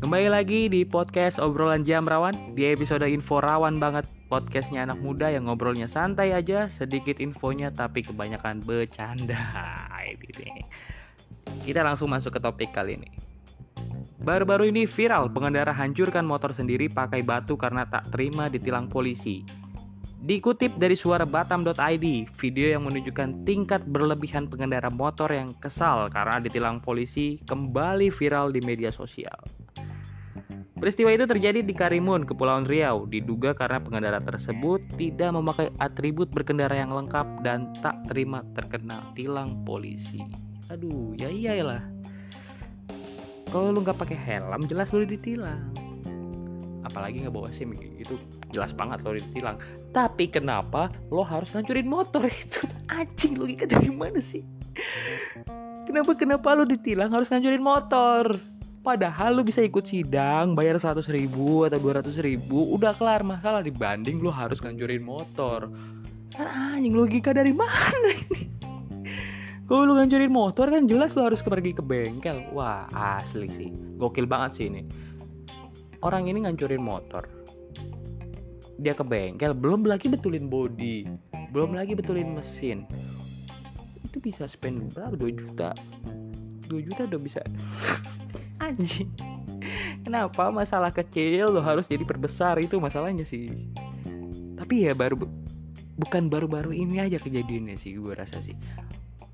Kembali lagi di podcast obrolan jam rawan. Di episode info rawan banget Podcastnya anak muda yang ngobrolnya santai aja Sedikit infonya tapi kebanyakan bercanda. Kita langsung masuk ke topik kali ini. Baru-baru ini viral pengendara hancurkan motor sendiri pakai batu karena tak terima ditilang polisi Dikutip dari suara batam.id, video yang menunjukkan tingkat berlebihan pengendara motor yang kesal karena ditilang polisi kembali viral di media sosial. Peristiwa itu terjadi di Karimun, Kepulauan Riau, diduga karena pengendara tersebut tidak memakai atribut berkendara yang lengkap dan tak terima terkena tilang polisi. Aduh, ya iyalah. Kalau lu nggak pakai helm, jelas lu ditilang apalagi nggak bawa SIM itu jelas banget lo ditilang. Tapi kenapa lo harus ngancurin motor? Itu anjing logika dari mana sih? Kenapa kenapa lo ditilang harus ngancurin motor? Padahal lo bisa ikut sidang bayar 100 ribu atau 200 ribu Udah kelar masalah dibanding lo harus ngancurin motor. Kan anjing logika dari mana ini? Kalau lo ngancurin motor kan jelas lo harus pergi ke bengkel. Wah asli sih. Gokil banget sih ini orang ini ngancurin motor. Dia ke bengkel belum lagi betulin body belum lagi betulin mesin. Itu bisa spend berapa? 2 juta. 2 juta udah bisa. Anjing. Kenapa? Masalah kecil lo harus jadi perbesar itu masalahnya sih. Tapi ya baru bukan baru-baru ini aja kejadiannya sih gue rasa sih.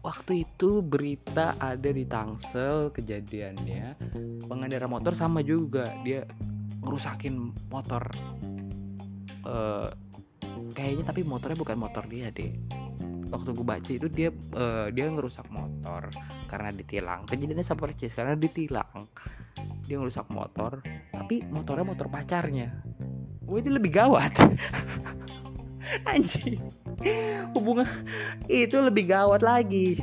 Waktu itu berita ada di Tangsel kejadiannya pengendara motor sama juga. Dia ngerusakin motor. Uh, kayaknya tapi motornya bukan motor dia deh waktu gue baca itu dia uh, dia ngerusak motor karena ditilang. Kejadiannya sama persis karena ditilang. Dia ngerusak motor tapi motornya motor pacarnya. Wah itu lebih gawat. Anjing. Hubungan itu lebih gawat lagi.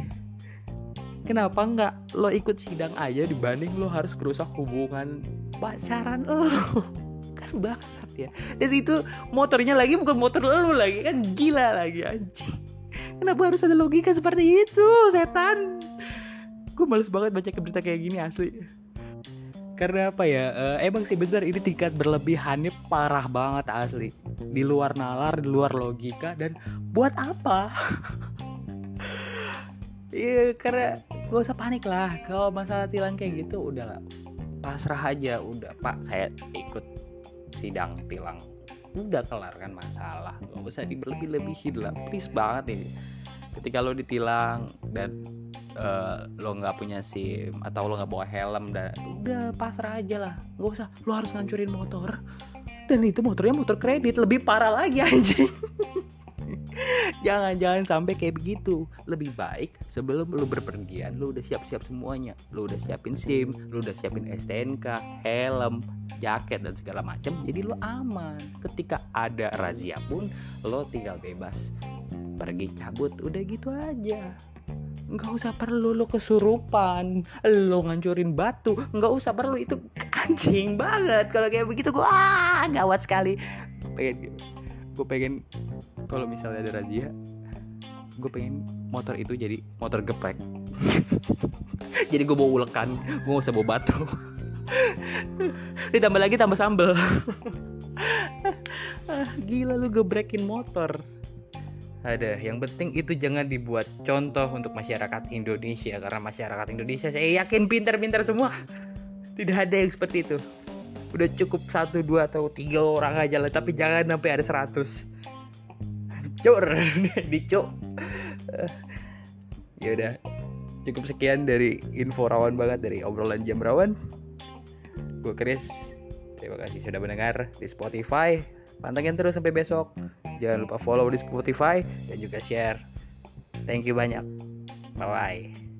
Kenapa nggak lo ikut sidang aja dibanding lo harus kerusak hubungan pacaran lo kan bangsat ya. Dan itu motornya lagi bukan motor lo lagi kan gila lagi anjing. Kenapa harus ada logika seperti itu setan? Gue males banget baca berita kayak gini asli. Karena apa ya? Uh, emang sih bener ini tingkat berlebihannya parah banget asli. Di luar nalar di luar logika dan buat apa? Iya karena gak usah panik lah. Kalau masalah tilang kayak gitu udah pasrah aja udah pak saya ikut sidang tilang. Udah kelar kan masalah. Gak usah diberlebih-lebihin lah. Please banget ini. Ketika lo ditilang dan uh, lo nggak punya sim atau lo nggak bawa helm dan udah pasrah aja lah. Nggak usah. Lo harus ngancurin motor. Dan itu motornya motor kredit. Lebih parah lagi anjing jangan jangan sampai kayak begitu. Lebih baik sebelum lu berpergian lu udah siap-siap semuanya. Lu udah siapin SIM lu udah siapin STNK helm jaket dan segala macam jadi lu aman. Ketika ada razia pun lo tinggal bebas pergi cabut. Udah gitu aja. Nggak usah perlu lo kesurupan. Lo ngancurin batu. Nggak usah perlu. Itu anjing banget. Kalau kayak begitu gua ah, gawat sekali. Pengen gue pengen kalau misalnya ada razia gue pengen motor itu jadi motor geprek. Jadi gue bawa ulekan gue gak usah bawa batu. Ditambah lagi tambah sambel. Ah, gila lu gebrekin motor. Ada yang penting itu jangan dibuat contoh untuk masyarakat Indonesia karena masyarakat Indonesia saya yakin pintar-pintar semua tidak ada yang seperti itu. Udah cukup satu dua atau tiga orang aja lah tapi jangan sampai ada 100 dicur dicuk eh, ya udah cukup sekian dari info rawan banget dari obrolan jam rawan. Gue Chris terima kasih sudah mendengar di Spotify. Pantengin terus sampai besok. Jangan lupa follow di Spotify dan juga share. Thank you banyak. Bye bye